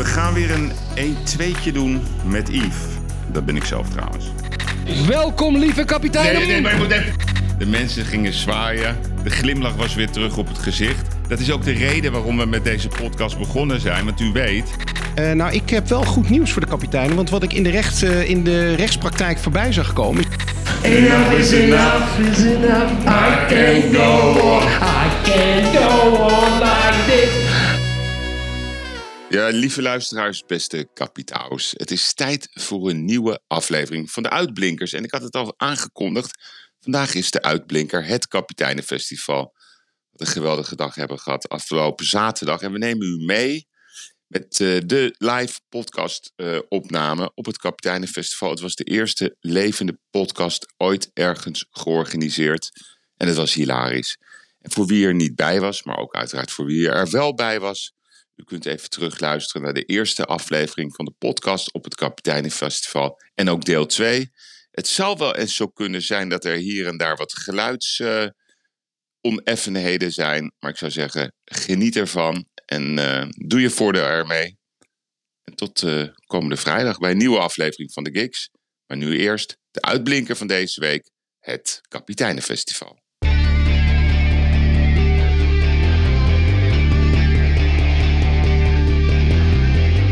We gaan weer een 1-2'tje doen met Yves. Dat ben ik zelf trouwens. Welkom, lieve kapitein. Nee, nee, maar je moet even... De mensen gingen zwaaien. De glimlach was weer terug op het gezicht. Dat is ook de reden waarom we met deze podcast begonnen zijn. Want u weet, Eh, nou, ik heb wel goed nieuws voor de kapitein. Want wat ik in de, recht, eh, in de rechtspraktijk voorbij zag komen... Enough is enough is enough. I can't go on. I can't go on like this. Ja, lieve luisteraars, beste kapitaals. Het is tijd voor een nieuwe aflevering van de Uitblinkers. En ik had het al aangekondigd. Vandaag is de Uitblinker, het Kapiteinenfestival. Wat een geweldige dag hebben we gehad afgelopen zaterdag. En we nemen u mee met eh, de live podcast eh, opname op het Kapiteinenfestival. Het was de eerste levende podcast ooit ergens georganiseerd. En het was hilarisch. En voor wie er niet bij was, maar ook uiteraard voor wie er wel bij was... U kunt even terugluisteren naar de eerste aflevering van de podcast op het Kapiteinenfestival. En ook deel 2. Het zal wel eens zo kunnen zijn dat er hier en daar wat geluidsoneffenheden zijn. Maar ik zou zeggen, geniet ervan en eh, doe je voordeel ermee. En tot eh, komende vrijdag bij een nieuwe aflevering van de Gigs. Maar nu eerst de uitblinker van deze week, het Kapiteinenfestival.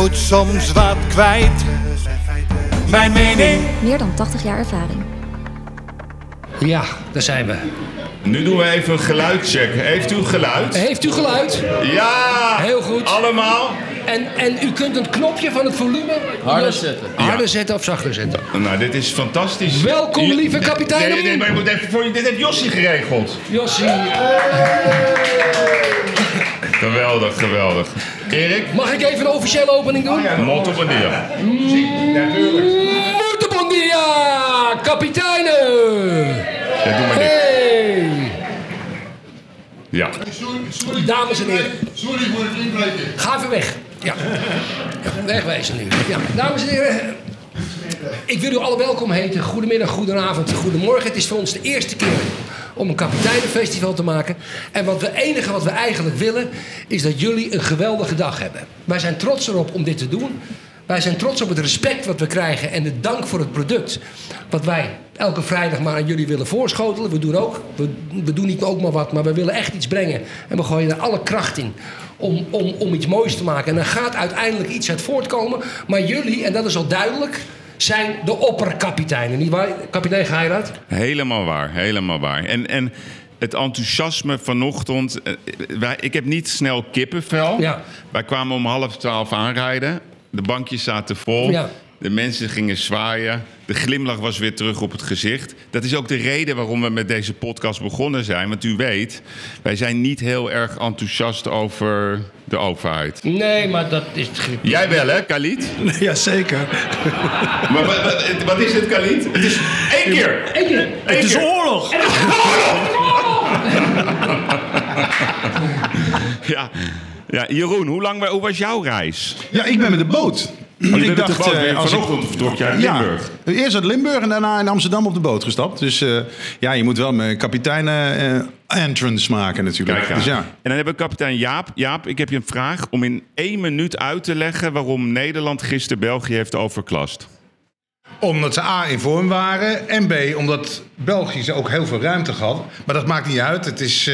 Moet soms wat kwijt. Mijn mening. Meer dan 80 jaar ervaring. Ja, daar zijn we. Nu doen we even een geluidcheck. Heeft u geluid? Heeft u geluid? Ja! Heel goed. Allemaal? En, en u kunt een knopje van het volume... Harder zetten. Harder zetten of zachter zetten. Nou, dit is fantastisch. Welkom, lieve kapitein. Nee, nee, maar je moet even voor je. Dit heeft Jossie geregeld. Jossie, Geweldig, geweldig. Erik? mag ik even een officiële opening doen? Mot op een dia. Muito bom dia, kapiteinen! Ja, doe maar dit. Hey! Ja. Dames en heren, Sorry voor het inbreken. ga even weg. Ja. wegwezen nu. Ja. Dames en heren, ik wil u alle welkom heten. Goedemiddag, goedenavond, goedemorgen. Het is voor ons de eerste keer om een kapiteinenfestival te maken. En wat we enige wat we eigenlijk willen, is dat jullie een geweldige dag hebben. Wij zijn trots erop om dit te doen. Wij zijn trots op het respect wat we krijgen en de dank voor het product. Wat wij elke vrijdag maar aan jullie willen voorschotelen. We doen ook, we, doen niet ook maar wat, maar we willen echt iets brengen. En we gooien er alle kracht in om, om, om iets moois te maken. En er gaat uiteindelijk iets uit voortkomen. Maar jullie, en dat is al duidelijk, zijn de opperkapiteinen. Niet waar, kapitein Geiraat? Helemaal waar, helemaal waar. En, en het enthousiasme vanochtend. eh, Wij, ik heb niet snel kippenvel. Ja. Wij kwamen om half twaalf aanrijden. De bankjes zaten vol. Ja. De mensen gingen zwaaien. De glimlach was weer terug op het gezicht. Dat is ook de reden waarom we met deze podcast begonnen zijn. Want u weet, wij zijn niet heel erg enthousiast over de overheid. Nee, maar dat is... Jij wel, hè, Khalid? Jazeker. Maar wat, wat, wat is het, Khalid? Het is één keer. Eén keer. Eén Het is keer. oorlog. Ja. ja, Jeroen, hoe, lang, hoe was jouw reis? Ja, ik ben met de boot. Oh, ik dacht, eh, als vanochtend vertrok jij uit ja, Limburg. eerst uit Limburg en daarna in Amsterdam op de boot gestapt. Dus eh, ja, je moet wel mijn kapiteinen eh, entrance maken natuurlijk. Kijk. Dus ja. En dan hebben we kapitein Jaap. Jaap, ik heb je een vraag om in één minuut uit te leggen... waarom Nederland gisteren België heeft overklast. Omdat ze A in vorm waren en B omdat België ze ook heel veel ruimte had. Maar dat maakt niet uit. Het is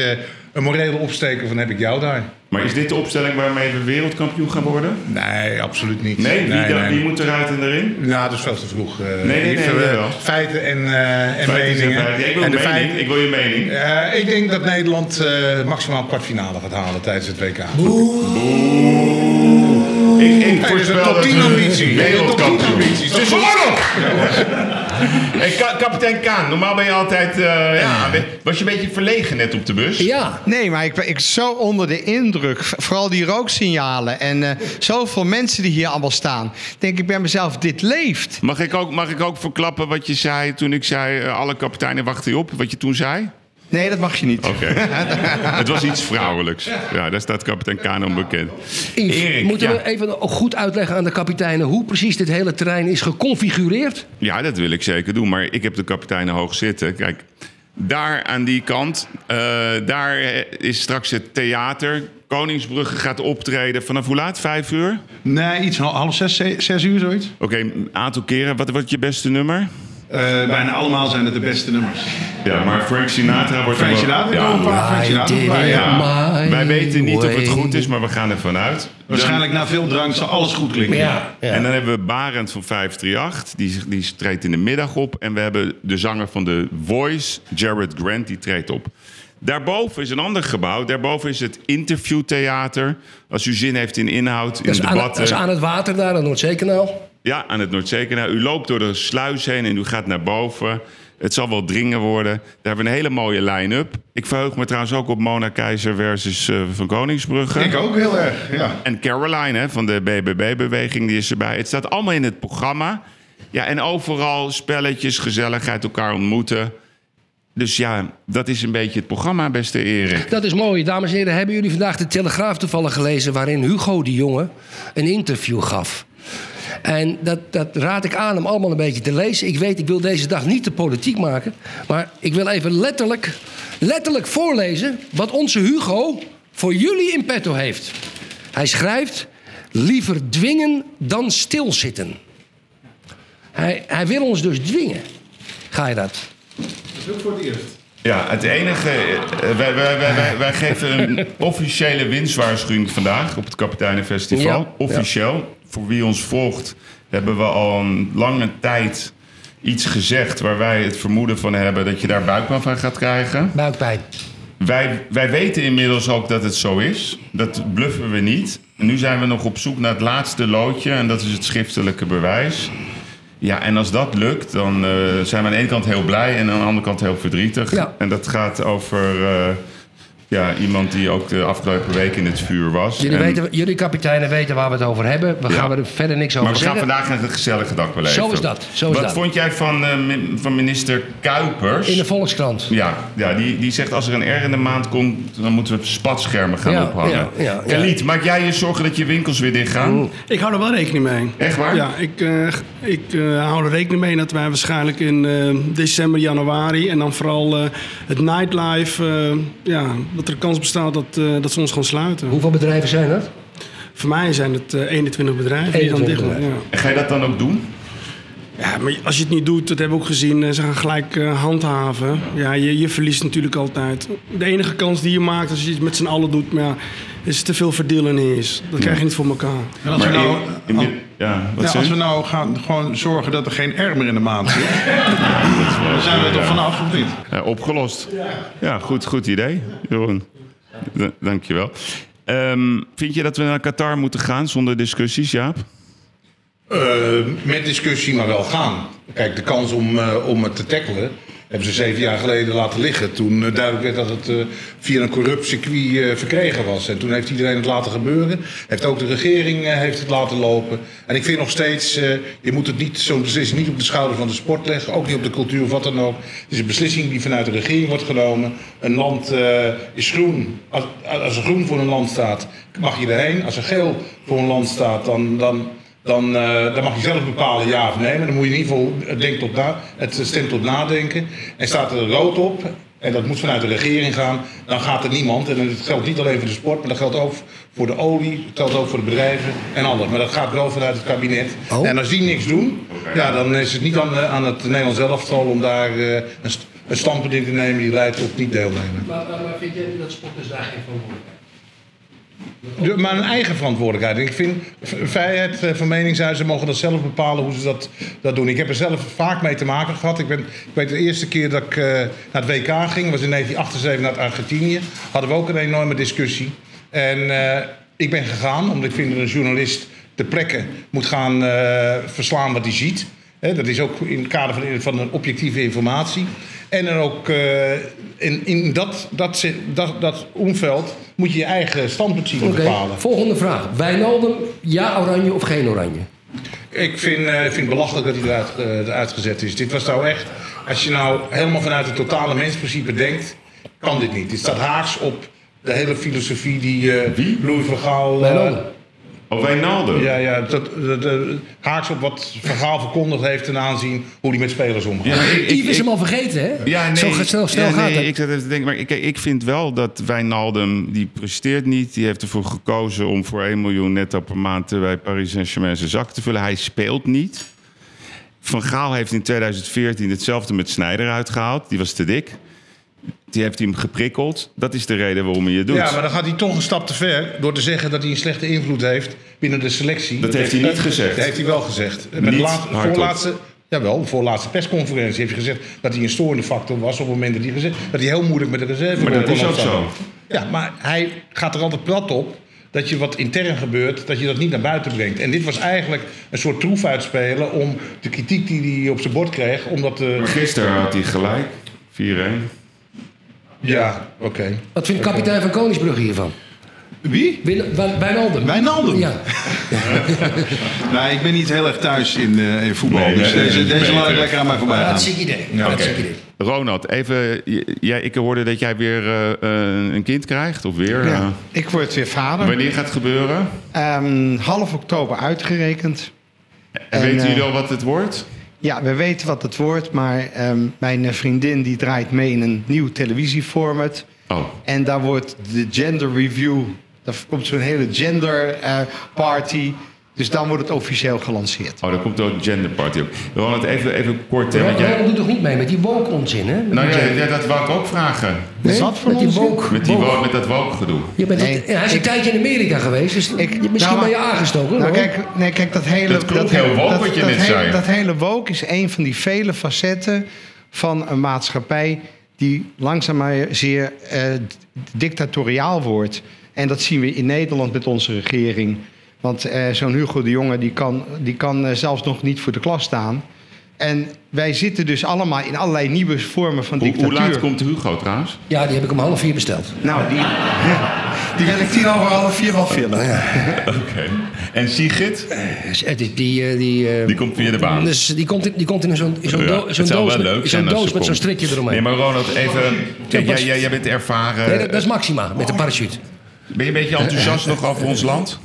een morele opsteker van heb ik jou daar. Maar is dit de opstelling waarmee we wereldkampioen gaan worden? Nee, absoluut niet. Nee, wie, nee, dan- nee. wie moet eruit en erin? Nou, dat is veel te vroeg. eh, nee, nee, jawel. feiten en, eh, en Feiten meningen. feiten. Ik wil en de mening. feiten- Ik wil je mening. Eh, ik denk dat Nederland eh, maximaal kwartfinale gaat halen tijdens het WK. Ik, ik voorspel een top dat 10 we ambitie. wereldkampioen- Top 10 ambities. Dat is Dus-! Hey, ka- kapitein Kaan, normaal ben je altijd... eh, ja, was je een beetje verlegen net op de bus? Ja. Nee, maar ik ben ik zo onder de indruk. Vooral die rooksignalen. En eh, zoveel mensen die hier allemaal staan. Denk ik bij mezelf, dit leeft. Mag ik, ook, mag ik ook verklappen wat je zei toen ik zei... eh, alle kapiteinen wachten je op? Wat je toen zei? Nee, dat mag je niet. Oké. het was iets vrouwelijks. Ja, daar staat kapitein Kaan onbekend. Yves, Erik, moeten ja. we even goed uitleggen aan de kapiteinen hoe precies dit hele terrein is geconfigureerd? Ja, dat wil ik zeker doen. Maar ik heb de kapiteinen hoog zitten. Kijk, daar aan die kant, eh, daar is straks het theater. Koningsbrugge gaat optreden vanaf hoe laat? Vijf uur? Nee, iets hal- half zes, ze- zes uur zoiets. Oké, een aantal keren. Wat wordt je beste nummer? Eh, bijna allemaal zijn het de beste nummers. Ja, maar Frank Sinatra wordt Frank er wel- Sinatra, Ja, komen een paar Frank Sinatra ja. Wij weten niet of het goed is, maar we gaan ervan uit. Waarschijnlijk na veel drank zal alles goed klinken. Ja, ja. En dan hebben we Barend van 538, die, die treedt in de middag op. En we hebben de zanger van The Voice, Jared Grant, die treedt op. Daarboven is een ander gebouw. Daarboven is het interviewtheater. Als u zin heeft in inhoud, in Dat debatten. dat is aan het water daar, aan het Noordzeekanaal. Ja, aan het Noordzeekanaal. U loopt door de sluis heen en u gaat naar boven. Het zal wel dringen worden. Daar hebben we een hele mooie line-up. Ik verheug me trouwens ook op Mona Keizer versus eh, Van Koningsbrugge. Ik ook heel erg, ja. En Caroline hè, van de BBB-beweging, die is erbij. Het staat allemaal in het programma. Ja, en overal spelletjes, gezelligheid, elkaar ontmoeten. Dus ja, dat is een beetje het programma, beste Erik. Dat is mooi. Dames en heren, hebben jullie vandaag de Telegraaf toevallig gelezen... waarin Hugo de Jonge een interview gaf? En dat, dat raad ik aan om allemaal een beetje te lezen. Ik weet, ik wil deze dag niet de politiek maken... maar ik wil even letterlijk, letterlijk voorlezen... wat onze Hugo voor jullie in petto heeft. Hij schrijft... liever dwingen dan stilzitten. Hij, hij wil ons dus dwingen. Ga je dat? Ja, het enige. eh, Wij, wij, wij, wij, wij geven een officiële winstwaarschuwing vandaag op het Kapiteinenfestival. Ja, Officieel. Voor wie ons volgt, hebben we al een lange tijd iets gezegd waar wij het vermoeden van hebben dat je daar buikpijn van gaat krijgen. Buikpijn. Wij, wij weten inmiddels ook dat het zo is. Dat bluffen we niet. En nu zijn we nog op zoek naar het laatste loodje en dat is het schriftelijke bewijs. Ja, en als dat lukt, dan eh, zijn we aan de ene kant heel blij en aan de andere kant heel verdrietig. Ja. En dat gaat over eh, ja, iemand die ook de afgelopen week in het vuur was. Jullie, En- weten, jullie kapiteinen weten waar we het over hebben. We Ja. gaan er verder niks over maar we gaan zeggen. vandaag naar het gezellige dak beleven. Zo is dat, zo is Wat dat. vond jij van, eh, van minister Kuipers? In de Volkskrant. Ja, ja die, die zegt als er een R in de maand komt, dan moeten we spatschermen gaan Ja, ophangen. ja, ja, ja. Khalid, maak jij je zorgen dat je winkels weer dicht gaan? Ik hou er wel rekening mee. Echt waar? Ja, ik, eh, ik eh, hou er rekening mee dat wij waarschijnlijk in eh, december, januari... en dan vooral eh, het nightlife, eh, ja, dat er kans bestaat dat, eh, dat ze ons gaan sluiten. Hoeveel bedrijven zijn dat? Voor mij zijn het eh, 21 bedrijven die dan 21 dicht. Ja. En ga je dat dan ook doen? Ja, maar als je het niet doet, dat hebben we ook gezien, eh, ze gaan gelijk eh, handhaven. Ja, je, je verliest natuurlijk altijd. De enige kans die je maakt als je het met z'n allen doet... Maar ja, is te veel verdelen is. Dat krijg je niet voor elkaar. En als we nou, in- in- ja, wat ja, als we nou gaan gewoon zorgen dat er geen R meer in de maand zit, dan zijn we er toch vanaf of niet? Ja, opgelost. Ja, goed, goed idee, Jeroen. Dankjewel. Ehm vind je dat we naar Qatar moeten gaan zonder discussies, Jaap? Eh, met discussie, maar wel gaan. Kijk, de kans om, eh, om het te tackelen hebben ze zeven jaar geleden laten liggen. Toen eh, duidelijk werd dat het via een corrupt circuit verkregen was. En toen heeft iedereen het laten gebeuren. Heeft ook de regering heeft het laten lopen. En ik vind nog steeds, je moet het niet, zo'n beslissing niet op de schouders van de sport leggen. Ook niet op de cultuur of wat dan ook. Het is een beslissing die vanuit de regering wordt genomen. Een land is groen. Als, als er groen voor een land staat, mag je erheen. Als er geel voor een land staat, dan... dan dan, eh, dan mag je zelf bepalen ja of nee. Maar dan moet je in ieder geval het, denkt tot na, het stemt tot nadenken. En staat er rood op, en dat moet vanuit de regering gaan, dan gaat er niemand. En dat geldt niet alleen voor de sport, maar dat geldt ook voor de olie, dat geldt ook voor de bedrijven en alles. Maar dat gaat wel vanuit het kabinet. Oh. En als die niks doen, ja, dan is het niet aan, eh, aan het Nederlands elftal om daar eh, een, st- een standpunt in te nemen die leidt tot niet deelnemen. Maar, vind je dat sporters daar geen verantwoordelijkheid Maar een eigen verantwoordelijkheid. Ik vind vrijheid eh, van meningsuiting, ze mogen dat zelf bepalen hoe ze dat, dat doen. Ik heb er zelf vaak mee te maken gehad. Ik, ben, ik weet de eerste keer dat ik eh, naar het WK ging, was in 1978 naar Argentinië. Hadden we ook een enorme discussie. En eh, ik ben gegaan omdat ik vind dat een journalist de plekken moet gaan verslaan wat hij ziet. Dat is ook in het kader van, van een objectieve informatie. En dan ook eh, in, in dat, dat, dat, dat omveld moet je je eigen standpunt zien bepalen. volgende vraag. Wijnaldum, ja oranje of geen oranje? Ik vind, eh, ik vind het belachelijk dat hij eruit, eh, eruit gezet is. Dit was nou echt, als je nou helemaal vanuit het totale mensprincipe denkt, kan dit niet. Dit staat haaks op de hele filosofie die eh Louis van Gaal... Wijnaldum. Of Wijnaldum. ja, ja dat, dat, dat- haaks op wat Van Gaal verkondigd heeft ten aanzien hoe hij met spelers omgaat. Ja, ik- is hem al vergeten, hè? Ja, nee, Zo snel, snel ja, gaat nee, het. Ik zat even te denken, maar ik, ik vind wel dat Wijnaldum, die presteert niet. Die heeft ervoor gekozen om voor 1 miljoen netto per maand bij Paris Saint-Germain zijn zak te vullen. Hij speelt niet. Van Gaal heeft in 2014 hetzelfde met Snijder uitgehaald. Die was te dik. Die heeft hem geprikkeld. Dat is de reden waarom hij het doet. Ja, maar dan gaat hij toch een stap te ver door te zeggen dat hij een slechte invloed heeft binnen de selectie. Dat heeft hij niet gezegd. Dat heeft hij wel gezegd. Met de Niet laatste, hardop. voorlaatste, jawel, de voorlaatste persconferentie heeft hij gezegd dat hij een storende factor was op het moment dat hij, gezegd, dat hij heel moeilijk met de reserve Maar dat is ook zo. Ja, maar hij gaat er altijd plat op dat je wat intern gebeurt, dat je dat niet naar buiten brengt. En dit was eigenlijk een soort troef uitspelen om de kritiek die hij op zijn bord kreeg, om dat te... Maar gisteren had hij gelijk. 4-1. Ja, oké. Wat vindt kapitein van Koningsbrugge hiervan? Wie? Win- Wij- Wijnaldum. Wijnaldum? Ja. Nou, ik ben niet heel erg thuis in, eh, in voetbal. Nee, dus nee, deze, nee, deze laat ik lekker aan mij voorbij gaan. Hartstikke idee. Hartstikke idee. Ronald, even, jij, ik hoorde dat jij weer eh, eh, een kind krijgt. Of weer. Ja, eh, ik word weer vader. wanneer gaat het gebeuren? Ehm, half oktober uitgerekend. En, En, weten jullie al wat het wordt? Ja, we weten wat het wordt, maar ehm, mijn eh, vriendin die draait mee in een nieuw televisieformat. Oh. En daar wordt de gender review, daar komt zo'n hele gender eh, party. Dus dan wordt het officieel gelanceerd. Oh, daar komt ook Gender Party op. Ronald, even, even kort. Hè, want jij, Ronald doet toch niet mee met die woke onzin, hè? Met nou ja, ja, dat wou ik ook vragen. Met wat voor met die woke. Met, die, woke. wo- met dat woke-gedoe. Je bent Nee, ja, hij is een ik- tijdje in Amerika geweest, dus Ik- misschien nou, ben je aangestoken. Nou, hoor. kijk, nee, kijk, dat hele... Dat klonk heel hele- woke dat- wat je dat net hele- zei. Dat hele woke is een van die vele facetten van een maatschappij... die langzaam maar zeer eh, dictatoriaal wordt. En dat zien we in Nederland met onze regering. Want eh, zo'n Hugo de Jonge die kan, die kan eh, zelfs nog niet voor de klas staan. En wij zitten dus allemaal in allerlei nieuwe vormen van Hoe, dictatuur. hoe laat komt Hugo trouwens? Ja, die heb ik om half vier besteld. Nou, die, die wil ik tien over half vier wel vullen. Oké. En Sigrid? Is die, eh, die, eh, Die komt via de baan. Dus die komt in, die komt in zo'n Ja, do- zou doos, wel met, leuk doos met zo'n strikje eromheen. Nee, maar Ronald, even... Kijk, jij, jij, jij bent ervaren. Nee, dat, dat is Maxima, met de parachute. Ben je een beetje enthousiast nog over ons land?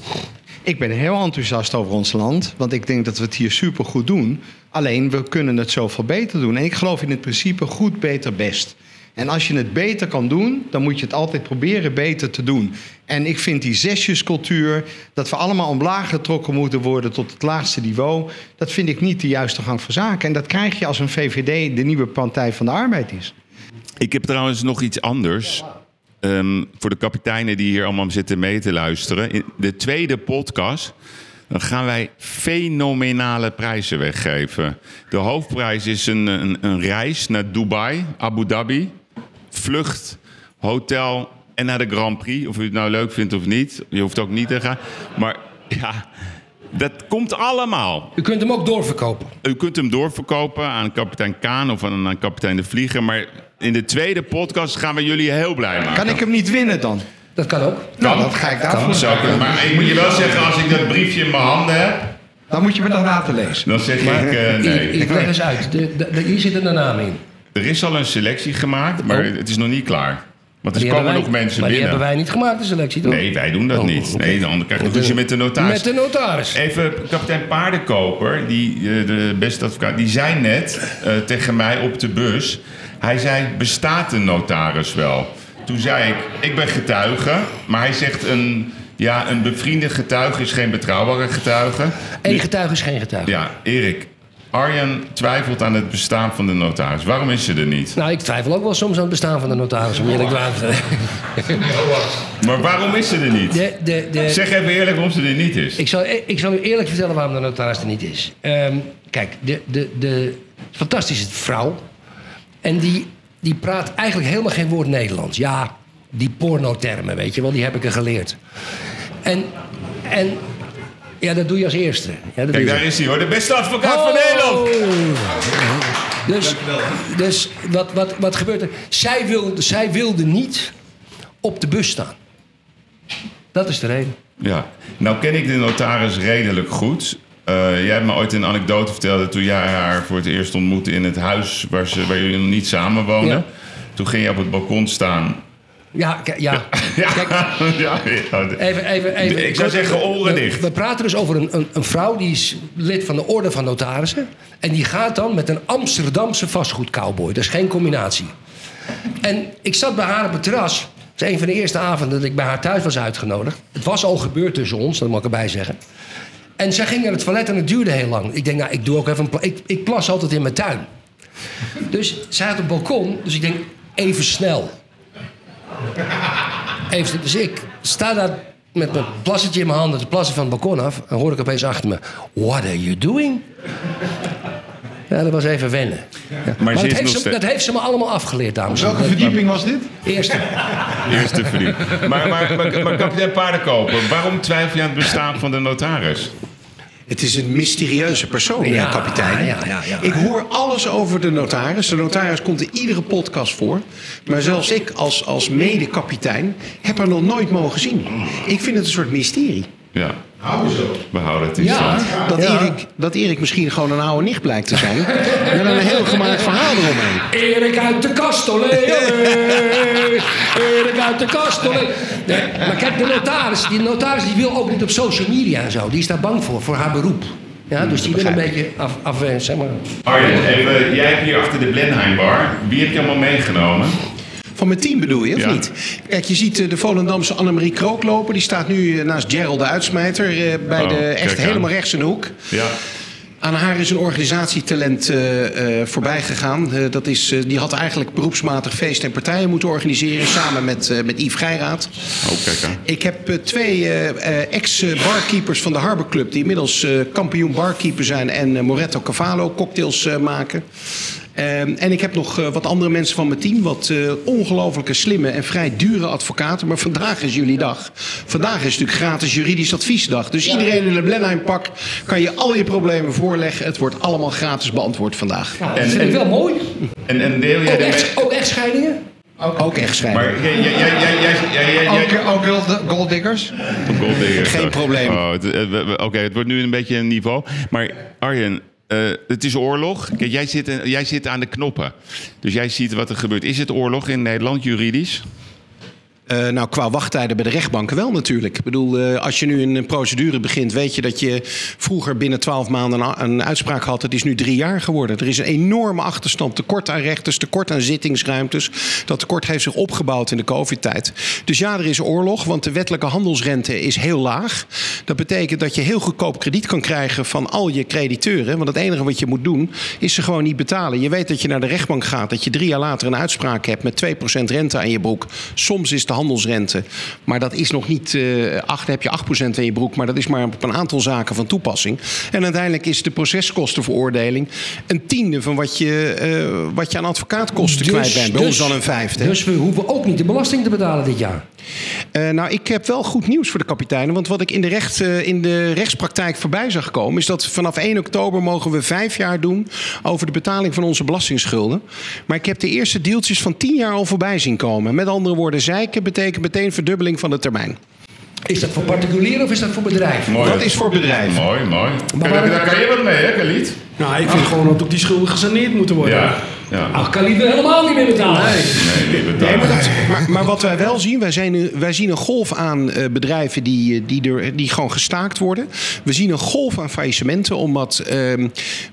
Ik ben heel enthousiast over ons land, want ik denk dat we het hier supergoed doen. Alleen we kunnen het zoveel beter doen. En ik geloof in het principe goed, beter, best. En als je het beter kan doen, dan moet je het altijd proberen beter te doen. En ik vind die zesjescultuur, dat we allemaal omlaag getrokken moeten worden tot het laagste niveau, dat vind ik niet de juiste gang van zaken. En dat krijg je als een VVD de nieuwe Partij van de Arbeid is. Ik heb trouwens nog iets anders. Ehm, voor de kapiteinen die hier allemaal zitten mee te luisteren. In de tweede podcast. Dan gaan wij fenomenale prijzen weggeven. De hoofdprijs is een, een, een reis naar Dubai, Abu Dhabi. Vlucht, hotel en naar de Grand Prix. Of u het nou leuk vindt of niet. Je hoeft ook niet te gaan. Maar ja, dat komt allemaal. U kunt hem ook doorverkopen. U kunt hem doorverkopen aan kapitein Kaan of aan, aan kapitein De Vlieger. Maar in de tweede podcast gaan we jullie heel blij maken. Kan ik hem niet winnen dan? Dat kan ook. Nou, dat ga ik daarvoor. Zou kunnen. Maar ik moet je wel zeggen, als ik dat briefje in mijn handen heb, Dan moet je me dat laten lezen. dan zeg ik eh, Ik, nee. ik leg eens uit. De, de, de- hier zit een naam in. Er is al een selectie gemaakt, maar Oh. het is nog niet klaar. Want er Die komen nog mensen Maar die binnen. hebben wij niet gemaakt, de selectie, toch? Nee, wij doen dat Oh, niet. oké. Nee, dan krijg je ruzie met de notaris. Met de notaris. Even kapitein Paardenkoper, die, eh, de beste advocaat, die zei net eh, tegen mij op de bus. Hij zei: bestaat een notaris wel? Toen zei ik: ik ben getuige, maar hij zegt een. Ja, een bevriende getuige is geen betrouwbare getuige. Eén getuige is geen getuige. Ja, Erik. Arjan twijfelt aan het bestaan van de notaris. Waarom is ze er niet? Nou, ik twijfel ook wel soms aan het bestaan van de notaris, om eerlijk te zijn. Maar waarom is ze er niet? De, de, de, Zeg even eerlijk waarom ze er niet is. Ik zal, ik zal u eerlijk vertellen waarom de notaris er niet is. Ehm, kijk, de, de, de fantastische vrouw. En die, die praat eigenlijk helemaal geen woord Nederlands. Ja, die pornotermen, weet je wel, die heb ik er geleerd. En, en ja, dat doe je als eerste. Ja, dat Kijk, daar is hij hoor. De beste advocaat Oh! van Nederland. Dus, dus wat, wat, wat gebeurt er? Zij wilde, zij wilde niet op de bus staan. Dat is de reden. Ja, nou ken ik de notaris redelijk goed. Eh, jij hebt me ooit een anekdote verteld toen jij haar voor het eerst ontmoette in het huis waar, ze, waar jullie nog niet samen woonden. Ja. Toen ging je op het balkon staan. Ja, ja. Ja, Kijk, ja, ja. even, even, even. Ik zou zeggen oren we, dicht. We praten dus over een, een, een vrouw die is lid van de Orde van Notarissen. En die gaat dan met een Amsterdamse vastgoedcowboy. Dat is geen combinatie. En ik zat bij haar op het terras. Dat is een van de eerste avonden dat ik bij haar thuis was uitgenodigd. Het was al gebeurd tussen ons, dat mag ik erbij zeggen. En zij ging naar het toilet en het duurde heel lang. Ik denk, nou, ik doe ook even een pla- ik, ik plas altijd in mijn tuin. Dus zij had een balkon, dus ik denk, even snel. Even, dus ik sta daar met mijn plassetje in mijn handen te plassen van het balkon af. En hoor ik opeens achter me: What are you doing? Ja, dat was even wennen. Ja. Maar, ze dat, is heeft nog ze, steeds- dat heeft ze me allemaal afgeleerd, dames en Welke heren. verdieping was dit? Eerste. Eerste verdieping. Maar, maar, maar, maar kapitein Paardenkoper, waarom twijfel je aan het bestaan van de notaris? Het is een mysterieuze persoon, Ja, kapitein. ja, ja, ja. Ik hoor alles over de notaris. De notaris komt in iedere podcast voor. Maar zelfs ik als, als mede-kapitein heb haar nog nooit mogen zien. Ik vind het een soort mysterie. Ja, we houden het in Ja. stand. Dat, Ja. Erik, dat Erik misschien gewoon een oude nicht blijkt te zijn. Met een heel gemaakt verhaal eromheen. Erik uit de kast, olé, olé. Erik uit de kast, olé. Nee, maar kijk, de notaris, die notaris die wil ook niet op social media en zo. Die is daar bang voor, voor haar beroep. Ja, dus die wil een beetje af, af zeg maar. Arjen, even, jij hebt hier achter de Blenheim bar. Wie heb je allemaal meegenomen? Van mijn team bedoel je, of Ja. niet? Kijk, je ziet eh, de Volendamse Annemarie Krook lopen. Die staat nu eh, naast Gerald de Uitsmijter. eh, bij Oh, de echt helemaal rechts in de hoek. Ja. Aan haar is een organisatietalent eh voorbij gegaan. Dat is, die had eigenlijk beroepsmatig feesten en partijen moeten organiseren. Samen met, met Yves Geiraat. Oh, kijk aan. Ik heb twee ex-barkeepers van de Harbor Club... die inmiddels kampioen barkeeper zijn... en Moretto Cavallo cocktails maken. Ehm, en ik heb nog eh, wat andere mensen van mijn team. Wat eh ongelooflijke, slimme en vrij dure advocaten. Maar vandaag is jullie dag. Vandaag is natuurlijk gratis juridisch adviesdag. Dus iedereen in een Blenheim pak kan je al je problemen voorleggen. Het wordt allemaal gratis beantwoord vandaag. Ja, dat vind ik wel mooi. En, en deel jij Ook, de echt, ook echtscheidingen? Ook echt schrijven. Maar jij, jij, jij, jij, jij, jij, jij, jij- Ook, ook gold, golddiggers? Golddigger. Geen probleem. Oh, Oké, het wordt nu een beetje een niveau. Maar Arjen, eh, het is oorlog. Kijk, jij zit, eh, jij zit aan de knoppen. Dus jij ziet wat er gebeurt. Is het oorlog in Nederland juridisch? Eh, nou, qua wachttijden bij de rechtbanken wel natuurlijk. Ik bedoel, eh, als je nu een, procedure begint, weet je dat je vroeger binnen twaalf maanden een, een uitspraak had. Het is nu drie jaar geworden. Er is een enorme achterstand. Tekort aan rechters, tekort aan zittingsruimtes. Dat tekort heeft zich opgebouwd in de COVID-tijd. Dus ja, er is oorlog, want de wettelijke handelsrente is heel laag. Dat betekent dat je heel goedkoop krediet kan krijgen van al je crediteuren. Want het enige wat je moet doen, is ze gewoon niet betalen. Je weet dat je naar de rechtbank gaat, dat je drie jaar later een uitspraak hebt met 2% rente aan je broek. Soms is de handelsrente, maar dat is nog niet, 8, heb je 8% aan je broek, maar dat is maar op een aantal zaken van toepassing. En uiteindelijk is de proceskostenveroordeling een tiende van wat je, eh, wat je aan advocaatkosten kwijt bent. Bij ons dan een vijfde. Dus we hoeven ook niet de belasting te betalen dit jaar. Eh, nou, ik heb wel goed nieuws voor de kapiteinen. Want wat ik in de, recht, in de rechtspraktijk voorbij zag komen... is dat vanaf 1 oktober mogen we vijf jaar doen... over de betaling van onze belastingsschulden. Maar ik heb de eerste deeltjes van 10 jaar al voorbij zien komen. Met andere woorden, zeiken betekent meteen verdubbeling van de termijn. Is dat voor particulieren of is dat voor bedrijven? Mooi. Dat is voor bedrijven. Mooi, mooi. Maar daar kan je wat mee, hè, Khalid? Nou, ik vind gewoon dat ook die schulden gesaneerd moeten worden. Ja. Ja. Ach, kan liever helemaal niet meer betalen. Nee, Nee, betalen. maar, dat- maar, maar wat wij wel zien, wij, zijn, wij zien een golf aan eh, bedrijven die, eh, die, er, die gewoon gestaakt worden. We zien een golf aan faillissementen, omdat ehm,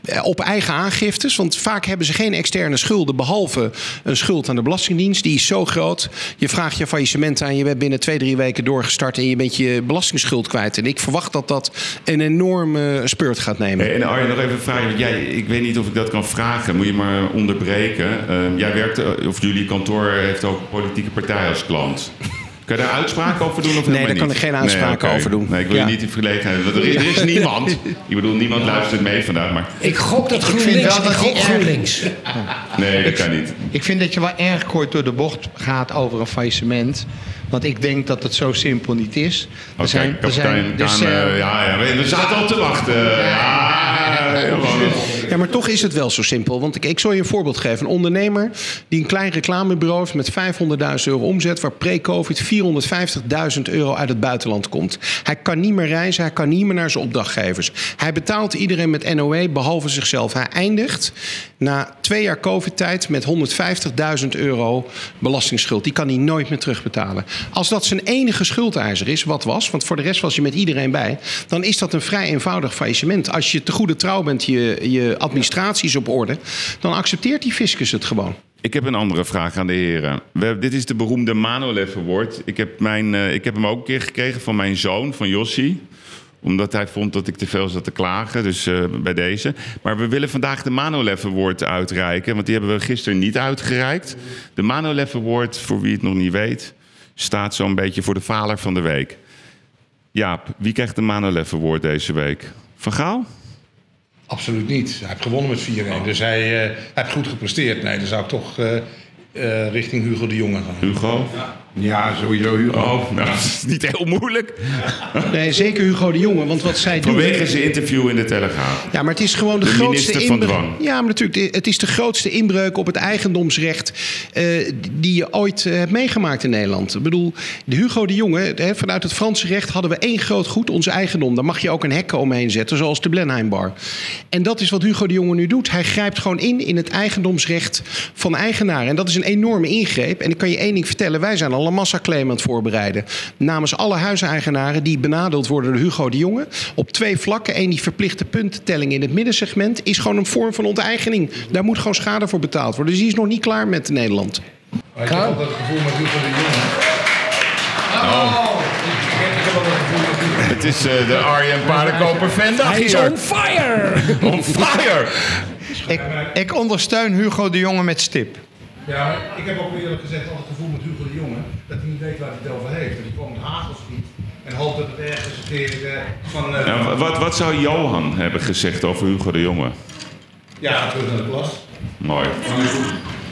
eh, op eigen aangiftes. Want vaak hebben ze geen externe schulden, behalve een schuld aan de Belastingdienst. Die is zo groot. Je vraagt je faillissement aan, je bent binnen twee, drie weken doorgestart en je bent je belastingsschuld kwijt. En ik verwacht dat dat een enorme speurt gaat nemen. Hey, en Arjen, nog even een vraag. Want jij, ik weet niet of ik dat kan vragen. Moet je maar onderbreken. Ehm, jij werkt, eh, of jullie kantoor heeft ook een politieke partij als klant. Kan je daar uitspraken over doen? Of helemaal daar kan niet? ik geen uitspraken over doen. Nee, ik wil Ja. je niet in verlegenheid. Er, er is niemand. Ik bedoel, niemand luistert mee vandaag. Maar Ik gok dat vind GroenLinks. wel Ik gok erg- GroenLinks. nee, dat kan niet. Ik vind dat je wel erg kort door de bocht gaat over een faillissement. Want ik denk dat het zo simpel niet is. Oké, kapitein dus, Kaan, eh, eh, ja, ja, we- we zaten al te wachten. Ja, helemaal. Ja, maar toch is het wel zo simpel. Want ik, ik zal je een voorbeeld geven. Een ondernemer die een klein reclamebureau heeft met 500.000 euro omzet... waar pre-covid 450.000 euro uit het buitenland komt. Hij kan niet meer reizen, hij kan niet meer naar zijn opdrachtgevers. Hij betaalt iedereen met NOE, behalve zichzelf. Hij eindigt na twee jaar covid-tijd met 150.000 euro belastingsschuld. Die kan hij nooit meer terugbetalen. Als dat zijn enige schuldeiser is, wat was... want voor de rest was je met iedereen bij... dan is dat een vrij eenvoudig faillissement. Als je te goede trouw bent, je, je administratie is op orde... dan accepteert die fiscus het gewoon. Ik heb een andere vraag aan de heren. We, dit is de beroemde Manolev Award. Ik heb, mijn, eh, ik heb hem ook een keer gekregen van mijn zoon, van Jossi. Omdat hij vond dat ik te veel zat te klagen, dus eh, bij deze. Maar we willen vandaag de Manolev Award uitreiken. Want die hebben we gisteren niet uitgereikt. De Manolev Award, voor wie het nog niet weet... staat zo'n beetje voor de faler van de week. Jaap, wie krijgt de Manolev Award deze week? Van Gaal? Absoluut niet. Hij heeft gewonnen met 4-1. Dus hij, eh, hij heeft goed gepresteerd. Nee, dan zou ik toch eh, eh, richting Hugo de Jonge gaan. Hugo? Ja, sowieso Hugo. Oh, nou, dat is niet heel moeilijk. Nee, zeker Hugo de Jonge. Want wat zij doen... Vanwege zijn interview in de Telegraaf. Ja, maar het is gewoon de, De grootste inbreuk. Ja, maar natuurlijk, het is de grootste inbreuk op het eigendomsrecht eh, die je ooit eh, hebt meegemaakt in Nederland. Ik bedoel, de Hugo de Jonge, hè, vanuit het Franse recht hadden we één groot goed, ons eigendom. Daar mag je ook een hekken omheen zetten, zoals de Blenheimbar. En dat is wat Hugo de Jonge nu doet. Hij grijpt gewoon in in het eigendomsrecht van eigenaren. En dat is een enorme ingreep. En ik kan je één ding vertellen, wij zijn al een massaclaim aan het voorbereiden. Namens alle huiseigenaren die benadeeld worden door Hugo de Jonge. Op twee vlakken. Eén, die verplichte puntentelling in het middensegment is gewoon een vorm van onteigening. Daar moet gewoon schade voor betaald worden. Dus die is nog niet klaar met Nederland. Maar ik heb altijd het gevoel met Hugo de Jonge. Oh. Het is eh, de Arjen Paardenkoper Vendag Hij is hier. on fire! On fire! ik, ik ondersteun Hugo de Jonge met stip. Ja, ik heb ook eerlijk gezegd altijd het gevoel met Hugo de Jonge dat hij niet weet waar hij het over heeft. Dat hij kwam het hagelschiet en hoopt dat het ergens een keer eh, van. eh, Nou, wat, wat zou Johan hebben gezegd over Hugo de Jonge? Ja, terug naar de klas. Mooi.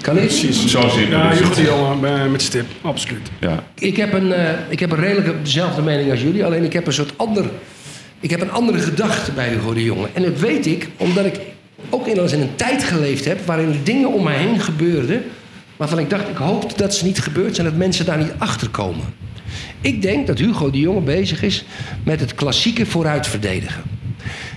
Kan ik? Zo simpel Ja, is Hugo de Jonge eh, met stip, absoluut. Ja. Ik heb een, eh, ik heb een redelijk dezelfde mening als jullie. Alleen ik heb een soort ander... Ik heb een andere gedachte bij Hugo de Jonge. En dat weet ik omdat ik ook in, in een tijd geleefd heb... waarin er dingen om mij heen gebeurden... waarvan ik dacht, ik hoop dat ze niet gebeurd zijn... dat mensen daar niet achter komen. Ik denk dat Hugo de Jonge bezig is met het klassieke vooruitverdedigen.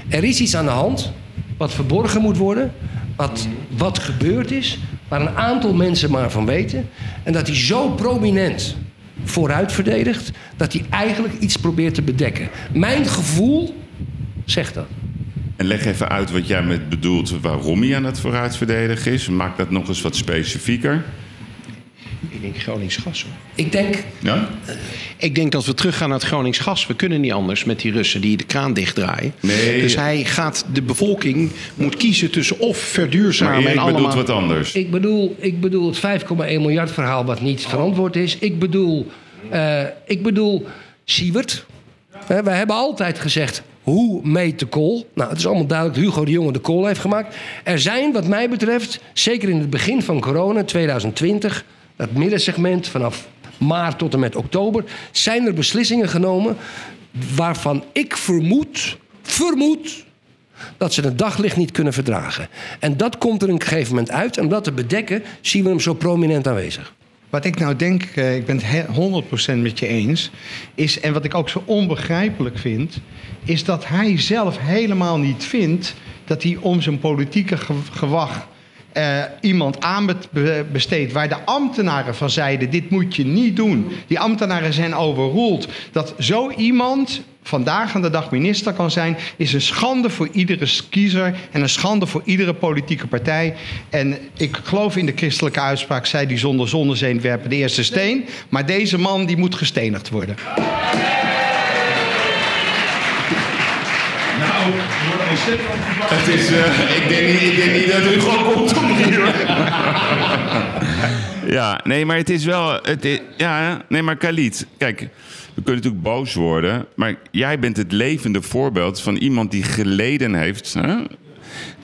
Er is iets aan de hand wat verborgen moet worden, wat, wat gebeurd is, waar een aantal mensen maar van weten. En dat hij zo prominent vooruit verdedigt, dat hij eigenlijk iets probeert te bedekken. Mijn gevoel zegt dat. En leg even uit wat jij met bedoelt waarom hij aan het vooruitverdedigen is. Maak dat nog eens wat specifieker. Ik denk Gronings gas hoor. Ik denk, Ja? Ik denk dat we teruggaan naar het Gronings gas. We kunnen niet anders met die Russen die de kraan dichtdraaien. Nee. Dus hij gaat, de bevolking moet kiezen tussen of Maar verduurzamen en allemaal... bedoelt wat anders. ik bedoel, ik bedoel het 5,1 miljard verhaal wat niet verantwoord is. Ik bedoel, eh, ik bedoel Siewert. Eh, wij hebben altijd gezegd, hoe meet de kool? Nou, het is allemaal duidelijk dat Hugo de Jonge de kool heeft gemaakt. Er zijn, wat mij betreft, zeker in het begin van corona, 2020... dat middensegment vanaf maart tot en met oktober... zijn er beslissingen genomen waarvan ik vermoed, vermoed... dat ze het daglicht niet kunnen verdragen. En dat komt er een gegeven moment uit. En om dat te bedekken, zien we hem zo prominent aanwezig. Wat ik nou denk, eh, ik ben het he- 100% met je eens, is, en wat ik ook zo onbegrijpelijk vind, is dat hij zelf helemaal niet vindt dat hij om zijn politieke ge- gewag eh, iemand aanbesteedt waar de ambtenaren van zeiden: dit moet je niet doen. Die ambtenaren zijn overroeld. Dat zo iemand vandaag aan de dag minister kan zijn, is een schande voor iedere kiezer en een schande voor iedere politieke partij. En ik geloof in de christelijke uitspraak: zij die zonder zonnezeen werpen de eerste steen. Maar deze man die moet gestenigd worden. Het is, eh, ik, denk niet, ik denk niet dat u gewoon komt om hier. Ja, nee, maar het is wel... Het is- ja, nee, maar Khalid, kijk... We kunnen natuurlijk boos worden, maar jij bent het levende voorbeeld van iemand die geleden heeft hè,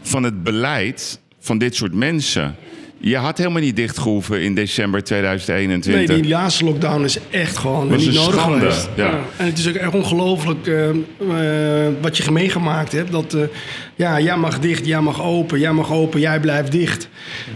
van het beleid van dit soort mensen. Je had helemaal niet dichtgehoeven in december 2021. Nee, die laatste lockdown is echt gewoon Was niet een nodig schande, geweest. ja. En het is ook echt ongelooflijk eh, eh, wat je meegemaakt hebt. Dat eh, ja, jij mag dicht, jij mag open, jij mag open, jij blijft dicht.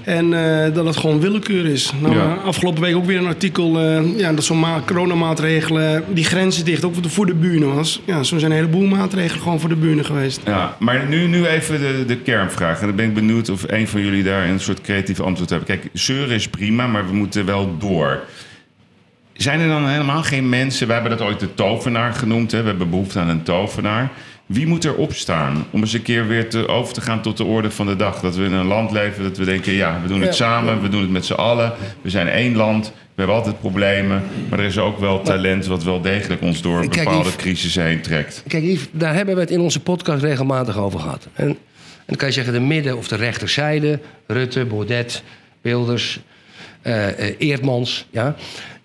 En eh, dat het gewoon willekeur is. Nou, Ja. afgelopen week ook weer een artikel ja, dat zo'n ma- coronamaatregelen, die grenzen dicht, ook voor de buren was. Ja, zo zijn een heleboel maatregelen gewoon voor de buren geweest. Ja, maar nu, nu even de, de kernvraag. En dan ben ik benieuwd of een van jullie daar een soort creatief antwoord hebben. Kijk, zeuren is prima, maar we moeten wel door. Zijn er dan helemaal geen mensen... We hebben dat ooit de tovenaar genoemd. Hè? We hebben behoefte aan een tovenaar. Wie moet er opstaan om eens een keer weer te, over te gaan tot de orde van de dag? Dat we in een land leven dat we denken... ja, we doen het Ja. samen, we doen het met z'n allen. We zijn één land, we hebben altijd problemen. Maar er is ook wel talent wat wel degelijk ons door Kijk, bepaalde crisissen heen trekt. Kijk, Yves, daar hebben we het in onze podcast regelmatig over gehad. En dan kan je zeggen de midden- of de rechterzijde. Rutte, Baudet, Wilders, eh, eh, Eerdmans. Ja.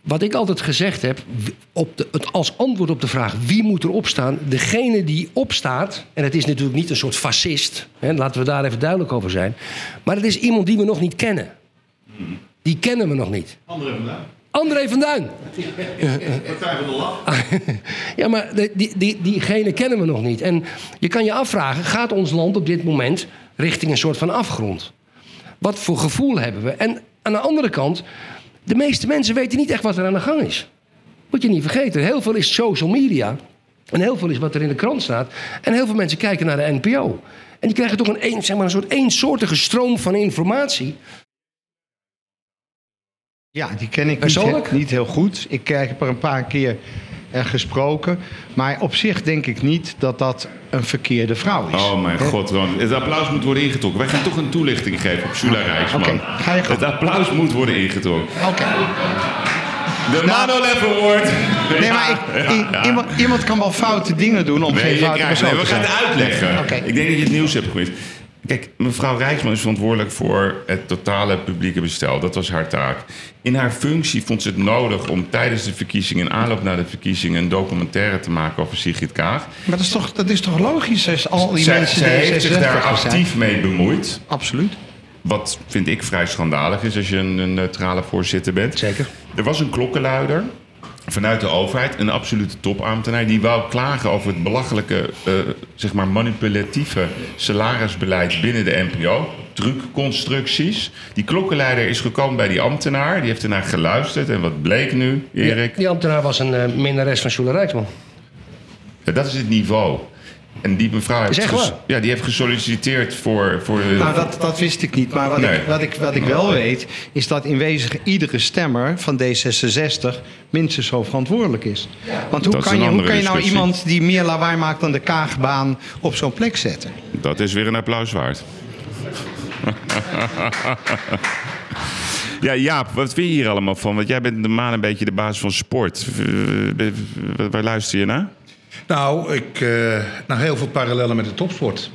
Wat ik altijd gezegd heb, op de, het, als antwoord op de vraag wie moet er opstaan... degene die opstaat, en het is natuurlijk niet een soort fascist... Hè, laten we daar even duidelijk over zijn... maar het is iemand die we nog niet kennen. Die kennen we nog niet. André van Duin. André van Duin. Partij van de Lach. Ja, maar die, die, die, diegene kennen we nog niet. En je kan je afvragen, gaat ons land op dit moment richting een soort van afgrond? Wat voor gevoel hebben we? En aan de andere kant, de meeste mensen weten niet echt wat er aan de gang is. Moet je niet vergeten, heel veel is social media. En heel veel is wat er in de krant staat. En heel veel mensen kijken naar de NPO. En die krijgen toch een, een, zeg maar, een soort eensoortige stroom van informatie. Ja, die ken ik niet, niet heel goed. Ik heb er een paar keer eh, gesproken. Maar op zich denk ik niet dat dat een verkeerde vrouw is. Oh mijn god, Ron. Het applaus moet worden ingetrokken. Wij gaan toch een toelichting geven op Sula Rijksman. Oké, ga je gang. Het applaus moet worden ingetrokken. Oké. De Manolef Award. Nee, maar ik, iemand, iemand kan wel foute dingen doen om Nee, geen foute krijgt, persoon nee, we te gaan zijn. het uitleggen. Ik denk dat je het nieuws hebt gemist. Kijk, mevrouw Rijksman is verantwoordelijk voor het totale publieke bestel. Dat was haar taak. In haar functie vond ze het nodig om tijdens de verkiezingen... en aanloop naar de verkiezingen... een documentaire te maken over Sigrid Kaag. Maar dat is toch, dat is toch logisch als al die Zij, mensen zij heeft zich daar D66 zijn? actief mee bemoeid. Absoluut. Wat vind ik vrij schandalig is als je een, een neutrale voorzitter bent. Zeker. Er was een klokkenluider vanuit de overheid, een absolute topambtenaar, die wou klagen over het belachelijke, eh, zeg maar manipulatieve salarisbeleid binnen de NPO. Trucconstructies. Die klokkenleider is gekomen bij die ambtenaar, die heeft ernaar geluisterd. En wat bleek nu, Erik? Die ambtenaar was een eh, minnares van Sjoele Rijksman. Ja, Dat is het niveau. En die mevrouw heeft, ja, die heeft gesolliciteerd voor, voor de, Nou, dat, dat wist ik niet. Maar wat, Nee. ik, wat, ik, wat ik wel weet, is dat in wezen iedere stemmer van D66 minstens zo verantwoordelijk is. Want hoe Dat kan, je, hoe kan je nou discussie. iemand die meer lawaai maakt dan de Kaagbaan op zo'n plek zetten? Dat is weer een applaus waard. ja, Jaap, wat vind je hier allemaal van? Want jij bent normaal een beetje de baas van sport. Waar luister je naar? Nou, ik, nou, heel veel parallellen met de topsport.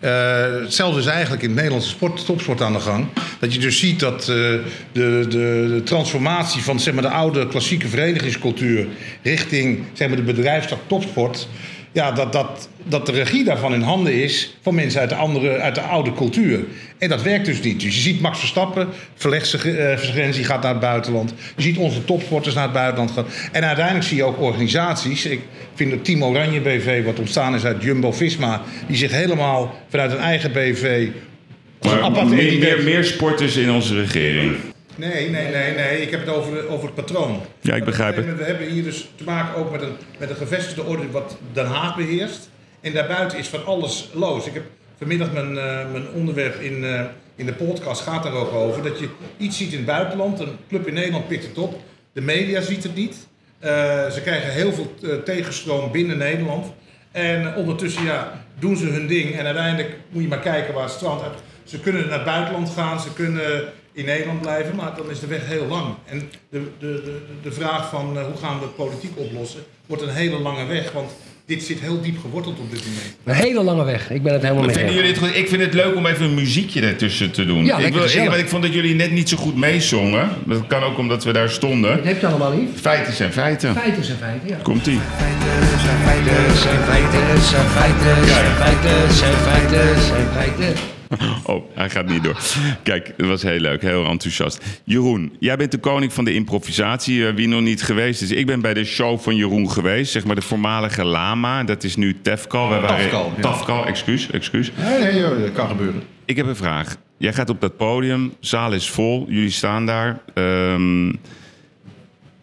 Eh, hetzelfde is eigenlijk in het Nederlandse sport, topsport aan de gang. Dat je dus ziet dat eh, de, de, de transformatie van zeg maar, de oude klassieke verenigingscultuur richting zeg maar, de bedrijfstak topsport. Ja, dat, dat, dat de regie daarvan in handen is van mensen uit de, andere, uit de oude cultuur. En dat werkt dus niet. Dus je ziet Max Verstappen, verlegt zijn eh, zijn grens, die gaat naar het buitenland. Je ziet onze topsporters naar het buitenland gaan. En uiteindelijk zie je ook organisaties. Ik vind het Team Oranje BV, wat ontstaan is uit Jumbo-Visma... die zich helemaal vanuit een eigen BV... Maar meer, meer, meer sporters in onze regering. Nee, nee, nee, nee. Ik heb het over, over het patroon. Ja, ik begrijp het. We hebben hier dus te maken ook met een, met een gevestigde orde wat Den Haag beheerst. En daarbuiten is van alles los. Ik heb vanmiddag mijn, eh, mijn onderwerp in, eh, in de podcast gaat daar ook over. Dat je iets ziet in het buitenland. Een club in Nederland pikt het op. De media ziet het niet. Eh, ze krijgen heel veel tegenstroom binnen Nederland. En ondertussen ja, doen ze hun ding. En uiteindelijk moet je maar kijken waar het strand uit. Ze kunnen naar het buitenland gaan, ze kunnen in Nederland blijven, maar dan is de weg heel lang. En de, de, de, de vraag van eh, hoe gaan we het politiek oplossen, wordt een hele lange weg. Want dit zit heel diep geworteld op dit moment. Een hele lange weg. Ik ben het helemaal Maar mee vinden eens. jullie het goed? Ik vind het leuk om even een muziekje ertussen te doen. Ja, ik, wil, ik, ik vond dat jullie net niet zo goed meezongen. Dat kan ook omdat we daar stonden. Dat heb je allemaal lief. Feiten zijn feiten. Feiten zijn feiten, ja. Komt-ie. Feiten zijn feiten, zijn feiten, zijn feiten, zijn feiten, zijn feiten. Oh, hij gaat niet door. Kijk, het was heel leuk, heel enthousiast. Jeroen, jij bent de koning van de improvisatie. eh, wie nog niet geweest is. Ik ben bij de show van Jeroen geweest, zeg maar de voormalige Lama. Dat is nu Tefkal. Wij waren- Tafkal, ja. Tafkal, excuus, excuus. Nee, nee, joh, dat kan gebeuren. Ik heb een vraag. Jij gaat op dat podium, zaal is vol, jullie staan daar. Ehm,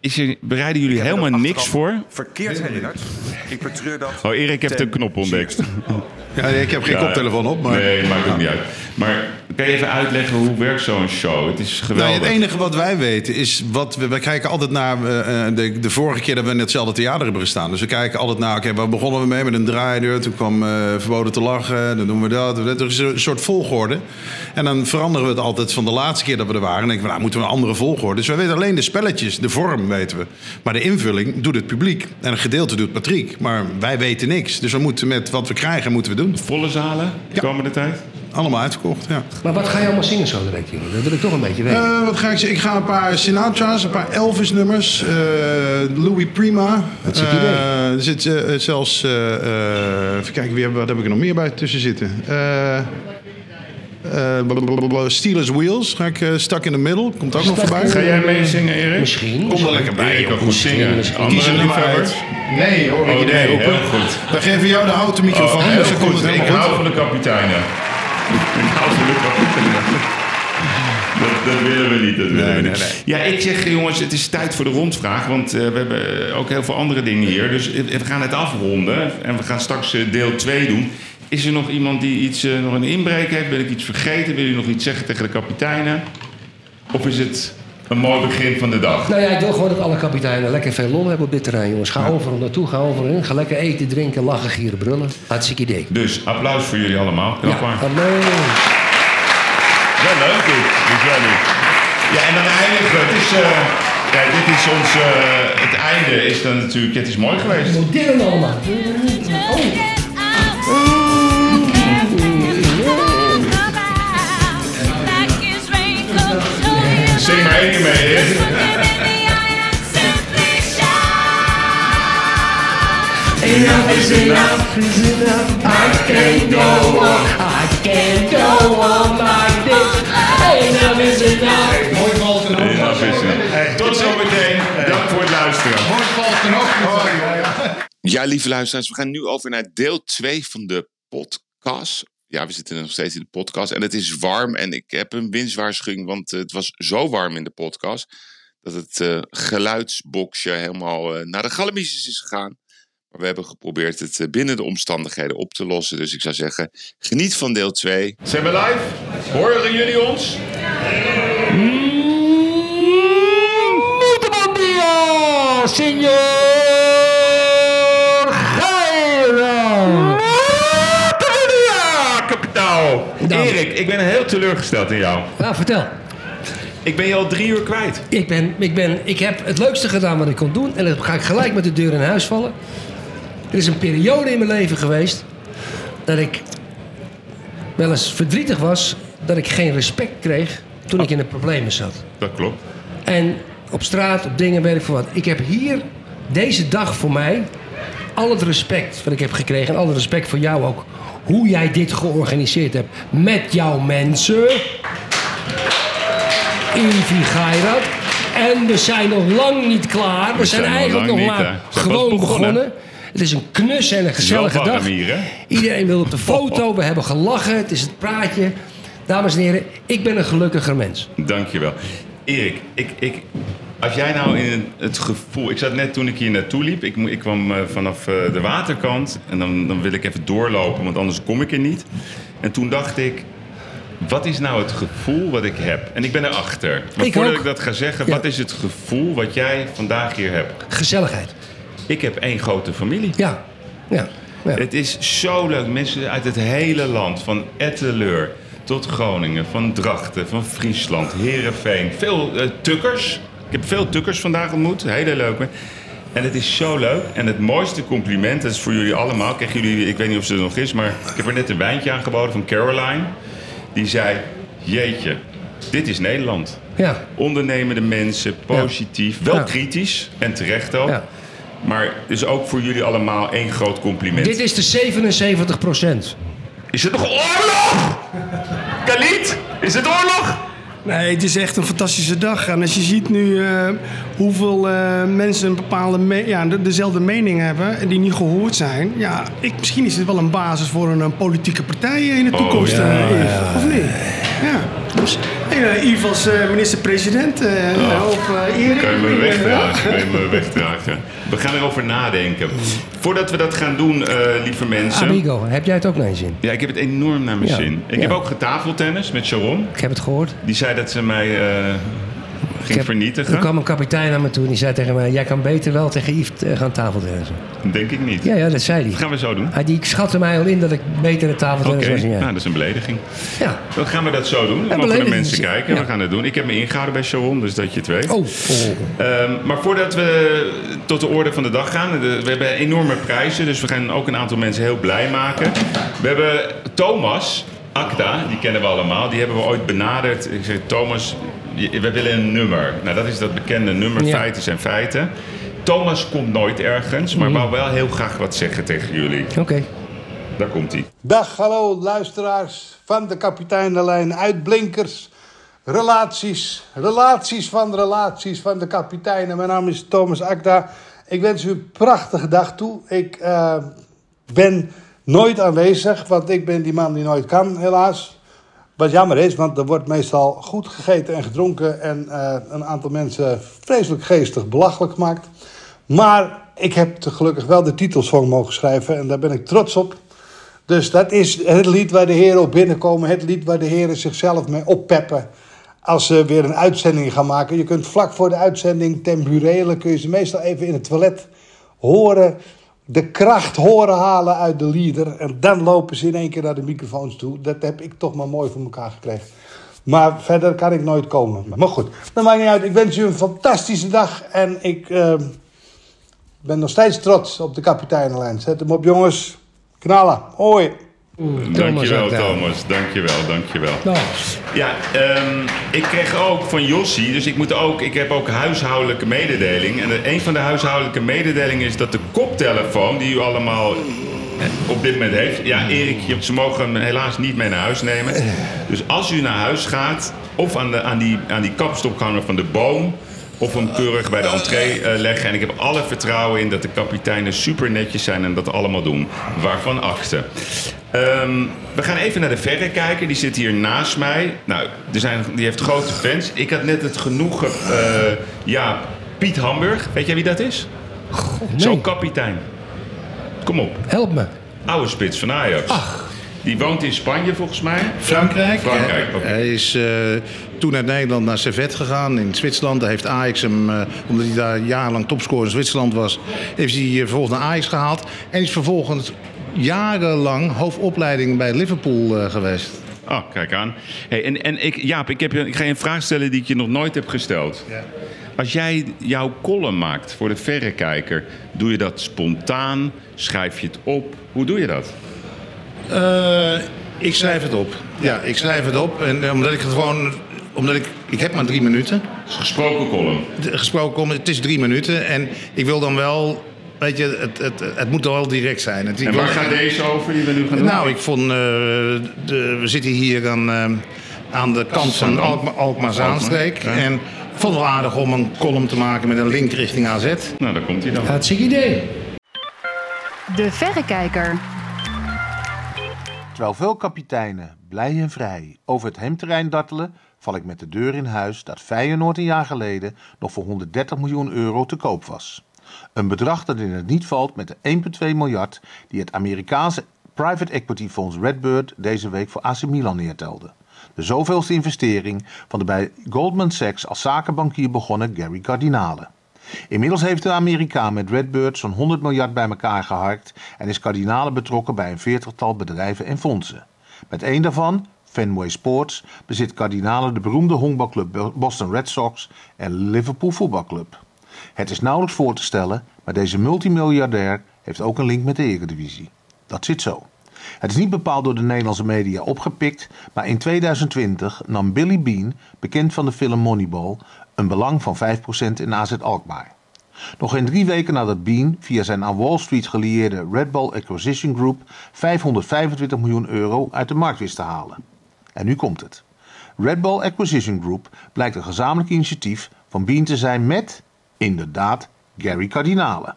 is er, bereiden jullie helemaal niks voor? Verkeerd herinnerd. Ik betreur dat. Oh, Erik heeft een knop ontdekt. Ja, ik heb geen Ja, koptelefoon op, maar... Nee, maakt ook niet uit. Maar kan je even uitleggen hoe werkt zo'n show? Het is Nou, geweldig. het enige wat wij weten is wat we, we kijken altijd naar eh, eh, de, de vorige keer dat we in hetzelfde theater hebben gestaan. Dus we kijken altijd naar, oké, waar begonnen we mee met een draaideur? Toen kwam eh, verboden te lachen, dan doen we dat. Er is een soort volgorde. En dan veranderen we het altijd van de laatste keer dat we er waren. En denken we, nou, moeten we een andere volgorde? Dus we weten alleen de spelletjes, de vorm weten we. Maar de invulling doet het publiek. En een gedeelte doet Patrick. Maar wij weten niks. Dus we moeten met wat we krijgen, moeten we doen. Volle zalen de komende tijd? Allemaal uitverkocht, ja. Maar wat ga je allemaal zingen zo direct, jongen? Dat wil ik toch een beetje weten. Eh, wat ga ik zeggen? Ik ga een paar Sinatra's, een paar Elvis-nummers. eh, Louis Prima. Wat zit idee? Eh, er zit zelfs... eh, eh, even kijken, wie heb, wat heb ik er nog meer bij tussen zitten? Eh eh, blablabla, Steelers Wheels. Ga ik eh, Stuck in the Middle. Komt ook nog voorbij. Ga jij meezingen, Erik? Misschien. Kom er lekker bij, Erik kan goed zingen. Kies er nou liefhebbers? uit. Nee, hoor ik Oh, je nee, heel goed. Dan geven we jou de houten microfoon. Oh, heel dus dan komt het Ik helemaal hou goed. de. Ik hou van de kapiteinen. Dat, dat willen we niet, dat willen Nee, we niet. nee. Ja, ik zeg jongens, het is tijd voor de rondvraag. Want eh, we hebben ook heel veel andere dingen hier. Dus eh, we gaan het afronden. En we gaan straks eh, deel 2 doen. Is er nog iemand die iets, eh, nog een inbreuk heeft? Ben ik iets vergeten? Wil je nog iets zeggen tegen de kapiteinen? Of is het een mooi begin van de dag? Nou ja, ik wil gewoon dat alle kapiteinen lekker veel lol hebben op dit terrein, jongens. Ga overal naartoe, ga overal in. Ga lekker eten, drinken, lachen, gieren, brullen. Hartstikke idee. Dus applaus voor jullie allemaal. Knap. Hallo. Wel leuk dit, dit is wel leuk. Ja, en dan eindigen. Het is, eh, ja, dit is ons, eh, het einde is dan natuurlijk, het is mooi geweest. Modern allemaal. Zing maar één keer mee, hè. Enough is enough is enough. I can't go on. I can't go on like this. Enough is enough. Mooi valt er Ja, vissen. Tot zometeen. Dank voor het luisteren. Mooi valt er ook. Ja, lieve luisteraars, we gaan nu over naar deel 2 van de podcast. Ja, we zitten nog steeds in de podcast en het is warm en ik heb een winstwaarschuwing, want eh, het was zo warm in de podcast dat het eh, geluidsboxje helemaal eh, naar de galamiesjes is gegaan. Maar we hebben geprobeerd het binnen de omstandigheden op te lossen. Dus ik zou zeggen, geniet van deel 2. Zijn we live? Horen jullie ons? Muito bom dia, Erik, ik ben heel teleurgesteld in jou. Nou, vertel. Ik ben je al drie uur kwijt. Ik, ben, ik, ben, ik heb het leukste gedaan wat ik kon doen. En dan ga ik gelijk met de deur in huis vallen. Er is een periode in mijn leven geweest... dat ik wel eens verdrietig was... dat ik geen respect kreeg toen ik in de problemen zat. Dat klopt. En op straat, op dingen, weet ik veel wat. Ik heb hier, deze dag voor mij... al het respect wat ik heb gekregen... en al het respect voor jou ook... hoe jij dit georganiseerd hebt met jouw mensen... Invi Gairat. En we zijn nog lang niet klaar. We, zijn, eigenlijk nog niet, maar gewoon begonnen. begonnen. Het is een knus en een gezellige dag. hier? Iedereen wil op de foto. We hebben gelachen. Het is het praatje. Dames en heren, ik ben een gelukkiger mens. Dankjewel. Erik, ik, ik, als jij nou in het gevoel... Ik zat net toen ik hier naartoe liep. Ik, ik kwam eh, vanaf eh, de waterkant. En dan, dan wil ik even doorlopen, want anders kom ik er niet. En toen dacht ik... Wat is nou het gevoel wat ik heb? En ik ben erachter. Maar Ik voordat ook. ik dat ga zeggen, Ja. wat is het gevoel wat jij vandaag hier hebt? Gezelligheid. Ik heb één grote familie. Ja. Ja. ja. Het is zo leuk. Mensen uit het hele land, van Etteleur tot Groningen, van Drachten, van Friesland, Heerenveen. Veel eh, tukkers. Ik heb veel tukkers vandaag ontmoet. Hele leuke. En het is zo leuk. En het mooiste compliment, dat is voor jullie allemaal. Krijgen jullie, ik weet niet of ze er nog is, maar ik heb er net een wijntje aangeboden van Caroline. Die zei, jeetje, dit is Nederland. Ja. Ondernemende mensen, positief, wel Ja. kritisch en terecht ook. Ja. Maar dus ook voor jullie allemaal één groot compliment. Dit is de 77 procent. Is het nog oorlog? Khalid, is het oorlog? Nee, het is echt een fantastische dag. En als je ziet nu eh, hoeveel eh, mensen een bepaalde me- ja, de- dezelfde mening hebben en die niet gehoord zijn. Ja, ik, misschien is dit wel een basis voor een, een politieke partij in de toekomst. ja, eh, ja. Of niet? Ja. Dus, Yves als eh, minister-president eh, of eh Erik. Kan je me wegdragen? Kan je me wegdragen? We gaan erover nadenken. Voordat we dat gaan doen, eh, lieve mensen. Amigo, heb jij het ook naar je zin? Ja, ik heb het enorm naar mijn Ja, zin. Ik ja. heb ook getafeltennis met Sharon. Ik heb het gehoord. Die zei dat ze mij eh, ging heb- vernietigen. Er kwam een kapitein naar me toe en die zei tegen mij... jij kan beter wel tegen Yves eh, gaan tafeltennissen. Denk ik niet. Ja, ja, dat zei hij. Dat gaan we zo doen. Hij die schatte mij al in dat ik beter de Oké, tafeltennis was dan jij. nou, dat is een belediging. Ja. Dan gaan we dat zo doen. Dan mogen de mensen kijken. ja. We gaan het doen. Ik heb me ingehouden bij Sharon, dus dat je het weet. Oh, oh. Ehm, maar voordat we tot de orde van de dag gaan, de- we hebben enorme prijzen, dus we gaan ook een aantal mensen heel blij maken. We hebben Thomas Akda, die kennen we allemaal, die hebben we ooit benaderd. Ik zei, Thomas, we willen een nummer. Nou, dat is dat bekende nummer, Ja. feiten zijn feiten. Thomas komt nooit ergens, maar wou wel heel graag wat zeggen tegen jullie. Oké. Daar komt hij. Dag, hallo luisteraars van de kapiteinenlijn, uitblinkers, relaties, relaties van relaties van de kapiteinen. Mijn naam is Thomas Akda. Ik wens u een prachtige dag toe. Ik eh, ben nooit aanwezig, want ik ben die man die nooit kan, helaas. Wat jammer is, want er wordt meestal goed gegeten en gedronken en eh, een aantal mensen vreselijk geestig belachelijk gemaakt. Maar ik heb te gelukkig wel de titels voor mogen schrijven en daar ben ik trots op. Dus dat is het lied waar de heren op binnenkomen. Het lied waar de heren zichzelf mee oppeppen. Als ze weer een uitzending gaan maken. Je kunt vlak voor de uitzending ten burele... kun je ze meestal even in het toilet horen. De kracht horen halen uit de lieder. En dan lopen ze in één keer naar de microfoons toe. Dat heb ik toch maar mooi voor elkaar gekregen. Maar verder kan ik nooit komen. Maar goed, dat maakt niet uit. Ik wens u een fantastische dag. En ik eh, ben nog steeds trots op de kapiteinenlijn. Zet hem op, jongens. Knallen. Hoi. Dankjewel Akda. Thomas, dankjewel, dankjewel. Nou, Ja, ehm, ik kreeg ook van Jossie, dus ik, moet ook, ik heb ook huishoudelijke mededeling. En een van de huishoudelijke mededelingen is dat de koptelefoon die u allemaal eh, op dit moment heeft... Ja, Erik, je- ze mogen hem helaas niet mee naar huis nemen. Dus als u naar huis gaat, of aan, de, aan, die, aan die kapstok hangen van de boom... of hem keurig bij de entree eh, leggen. En ik heb alle vertrouwen in dat de kapiteinen super netjes zijn en dat allemaal doen. Waarvan achten. Ehm, we gaan even naar de verrekijker. Die zit hier naast mij. Nou, er zijn, die heeft grote fans. Ik had net het genoegen... eh, ja, Piet Hamburg. Weet jij wie dat is? Zo'n kapitein. Kom op. help me. Oude spits van Ajax. Die woont in Spanje volgens mij. Frankrijk. Frankrijk. Hij is eh, toen uit Nederland naar Servet gegaan in Zwitserland. Daar heeft Ajax hem, eh, omdat hij daar jarenlang topscorer in Zwitserland was, heeft hij eh, vervolgens naar Ajax gehaald. En is vervolgens jarenlang hoofdopleiding bij Liverpool eh, geweest. Oh, kijk aan. Hey, en en ik, Jaap, ik, heb, je- ik ga je een vraag stellen die ik je nog nooit heb gesteld. Als jij jouw column maakt voor de verrekijker, doe je dat spontaan? Schrijf je het op? Hoe doe je dat? Eh, ik schrijf het op. Ja, ik schrijf het op. En omdat ik het gewoon. Omdat ik. Ik heb maar drie minuten. Gesproken column. De- Gesproken column, het is drie minuten. En ik wil dan wel. Weet je, het, het, het moet wel direct zijn. Het, En waar gaat deze over die we nu gaan doen? Nou, ik vond. eh, de, we zitten hier aan, eh, aan de kant van Alkmaar, Alkmaar-Zaanstreek. Ja. En ik vond het wel aardig om een column te maken met een link richting AZ. Nou, daar komt hij dan. Hartstikke idee. De Verrekijker. Terwijl veel kapiteinen, blij en vrij, over het hemterrein dartelen, val ik met de deur in huis dat Feyenoord een jaar geleden nog voor 130 miljoen euro te koop was. Een bedrag dat in het niet valt met de 1,2 miljard die het Amerikaanse private equity fonds Redbird deze week voor AC Milan neertelde. De zoveelste investering van de bij Goldman Sachs als zakenbankier begonnen Gary Cardinale. Inmiddels heeft de Amerikaan met Redbird zo'n 100 miljard bij elkaar geharkt en is Cardinale betrokken bij een veertigtal bedrijven en fondsen. Met één daarvan, Fenway Sports, bezit Cardinale de beroemde honkbalclub Boston Red Sox en Liverpool Voetbalclub. Het is nauwelijks voor te stellen, maar deze multimiljardair heeft ook een link met de Eredivisie. Dat zit zo. Het is niet bepaald door de Nederlandse media opgepikt, maar in 2020 nam Billy Bean, bekend van de film Moneyball, een belang van 5% in AZ Alkmaar. Nog geen drie weken nadat Bean via zijn aan Wall Street gelieerde Red Bull Acquisition Group 525 miljoen euro uit de markt wist te halen. En nu komt het. Red Bull Acquisition Group blijkt een gezamenlijk initiatief van Bean te zijn met, inderdaad, Gary Cardinale.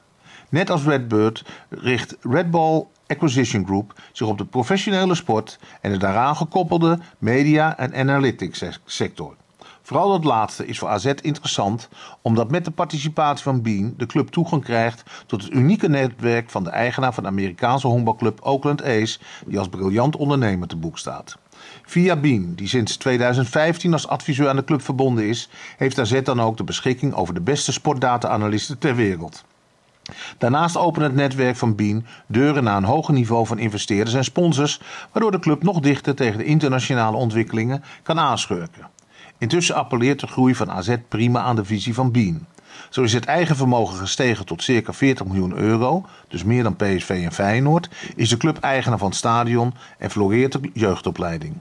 Net als Redbird richt Red Bull Acquisition Group zich op de professionele sport en de daaraan gekoppelde media- en analytics sector. Vooral dat laatste is voor AZ interessant, omdat met de participatie van Bean de club toegang krijgt tot het unieke netwerk van de eigenaar van de Amerikaanse honkbalclub Oakland A's, die als briljant ondernemer te boek staat. Via Bean, die sinds 2015 als adviseur aan de club verbonden is, heeft AZ dan ook de beschikking over de beste sportdata-analysten ter wereld. Daarnaast opent het netwerk van Bean deuren naar een hoger niveau van investeerders en sponsors, waardoor de club nog dichter tegen de internationale ontwikkelingen kan aanschurken. Intussen appelleert de groei van AZ prima aan de visie van Bean. Zo is het eigen vermogen gestegen tot circa 40 miljoen euro, dus meer dan PSV en Feyenoord, is de club eigenaar van het stadion en floreert de jeugdopleiding.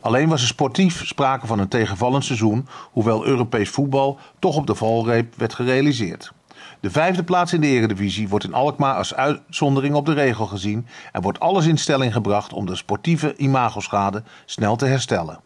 Alleen was er sportief sprake van een tegenvallend seizoen, hoewel Europees voetbal toch op de valreep werd gerealiseerd. De vijfde plaats in de Eredivisie wordt in Alkmaar als uitzondering op de regel gezien en wordt alles in stelling gebracht om de sportieve imagoschade snel te herstellen.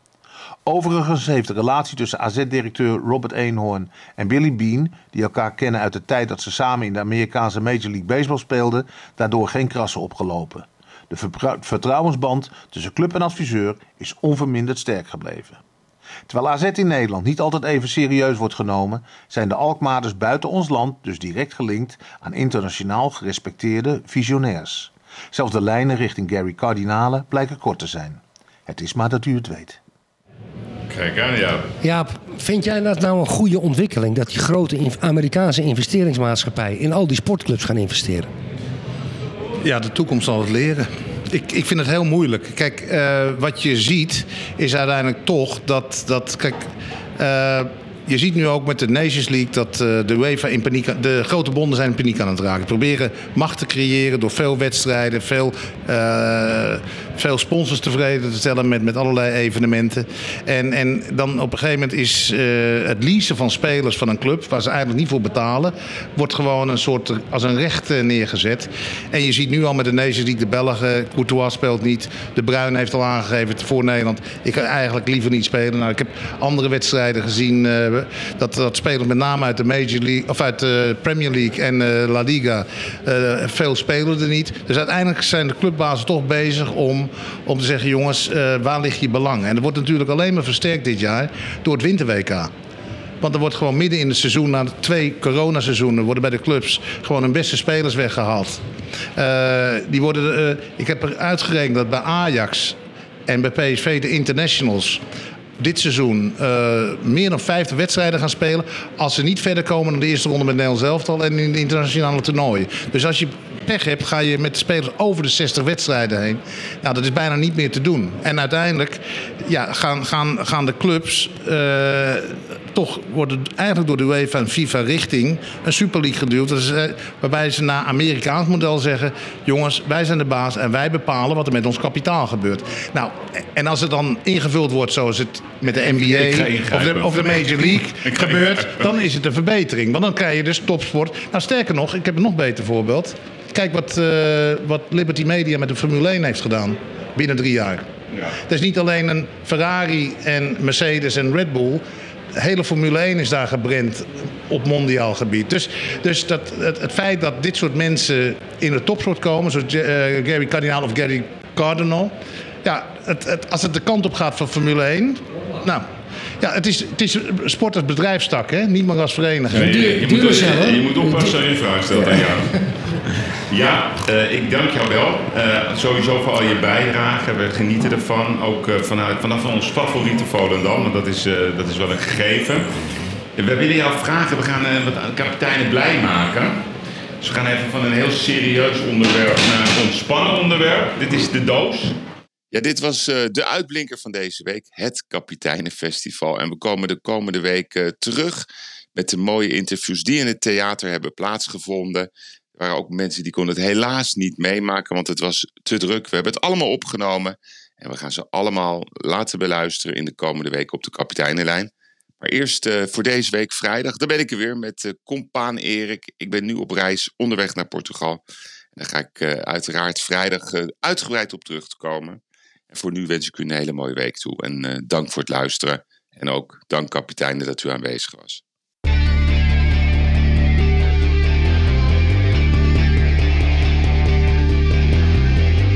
Overigens heeft de relatie tussen AZ-directeur Robert Eenhoorn en Billy Bean, die elkaar kennen uit de tijd dat ze samen in de Amerikaanse Major League Baseball speelden, daardoor geen krassen opgelopen. De vertrouwensband tussen club en adviseur is onverminderd sterk gebleven. Terwijl AZ in Nederland niet altijd even serieus wordt genomen, zijn de Alkmaarders buiten ons land dus direct gelinkt aan internationaal gerespecteerde visionairs. Zelfs de lijnen richting Gary Cardinale blijken kort te zijn. Het is maar dat u het weet. Kijk aan, ja. Jaap, vind jij dat nou een goede ontwikkeling? Dat die grote Amerikaanse investeringsmaatschappijen in al die sportclubs gaan investeren? Ja, de toekomst zal het leren. Ik, ik vind het heel moeilijk. Kijk, eh, wat je ziet is uiteindelijk toch dat. dat kijk, eh, je ziet nu ook met de Nations League dat eh, de UEFA in paniek. De grote bonden zijn in paniek aan het raken. Proberen macht te creëren door veel wedstrijden, veel, eh, veel sponsors tevreden te stellen met, met allerlei evenementen. En, en dan op een gegeven moment is eh, het leasen van spelers van een club, waar ze eigenlijk niet voor betalen, wordt gewoon een soort als een recht neergezet. En je ziet nu al met de Nations League, de Belgen, Courtois speelt niet. De Bruin heeft al aangegeven voor Nederland. Ik ga eigenlijk liever niet spelen. Nou, ik heb andere wedstrijden gezien dat, dat spelers met name uit de Major League of uit de Premier League en eh, La Liga eh, veel spelen er niet. Dus uiteindelijk zijn de clubbazen toch bezig om, om te zeggen: jongens, eh, waar ligt je belang? En dat wordt natuurlijk alleen maar versterkt dit jaar door het winter-WK. Want er wordt gewoon midden in het seizoen, na twee coronaseizoenen, worden bij de clubs gewoon hun beste spelers weggehaald. Eh, die worden, ik heb er uitgerekend dat bij Ajax en bij PSV de internationals dit seizoen eh, meer dan 50 wedstrijden gaan spelen. Als ze niet verder komen dan de eerste ronde met Nederlands elftal en in de internationale toernooien. Dus als je pech hebt, ga je met de spelers over de 60 wedstrijden heen. Nou, dat is bijna niet meer te doen. En uiteindelijk ja, gaan, gaan, gaan de clubs eh, toch worden eigenlijk door de UEFA en FIFA richting een Super League geduwd. Dat is, eh, waarbij ze naar Amerikaans model zeggen: jongens, wij zijn de baas en wij bepalen wat er met ons kapitaal gebeurt. Nou, en als het dan ingevuld wordt zoals het met de NBA of de, of de Major League gebeurt, dan is het een verbetering. Want dan krijg je dus topsport. Nou, sterker nog, ik heb een nog beter voorbeeld. Kijk wat, eh, wat Liberty Media met de Formule 1 heeft gedaan binnen drie jaar. Het is niet alleen een Ferrari en Mercedes en Red Bull. De hele Formule 1 is daar gebrand op mondiaal gebied. Dus, dus dat, het, het feit dat dit soort mensen in de topsport komen, zoals eh, Gary Cardinal of Gary Cardinal. Ja, het, het, als het de kant op gaat van Formule 1. Nou, ja, het is, het is sport als bedrijfstak, hè? niet meer als vereniging. Nee, je, je, moet, je moet oppassen als je vraag stelt aan jou. Ja, eh, ik dank jou wel. Eh, sowieso voor al je bijdragen. We genieten ervan. Ook eh, vanuit, vanaf ons favoriete Volendam. Want dat is, dat is wel een gegeven. We willen jou vragen. We gaan wat kapiteinen blij maken. We gaan even van een heel serieus onderwerp naar een ontspannen onderwerp. Dit is de doos. Ja, dit was de uitblinker van deze week, het Kapiteinenfestival. En we komen de komende week terug met de mooie interviews die in het theater hebben plaatsgevonden. Er waren ook mensen die konden het helaas niet meemaken, want het was te druk. We hebben het allemaal opgenomen en we gaan ze allemaal laten beluisteren in de komende week op de Kapiteinenlijn. Maar eerst eh, voor deze week vrijdag, dan ben ik er weer met uh, compaan Erik. Ik ben nu op reis onderweg naar Portugal. En daar ga ik uh, uiteraard vrijdag uitgebreid op terug te komen. En voor nu wens ik u een hele mooie week toe. En dank voor het luisteren. En ook dank kapitein dat u aanwezig was.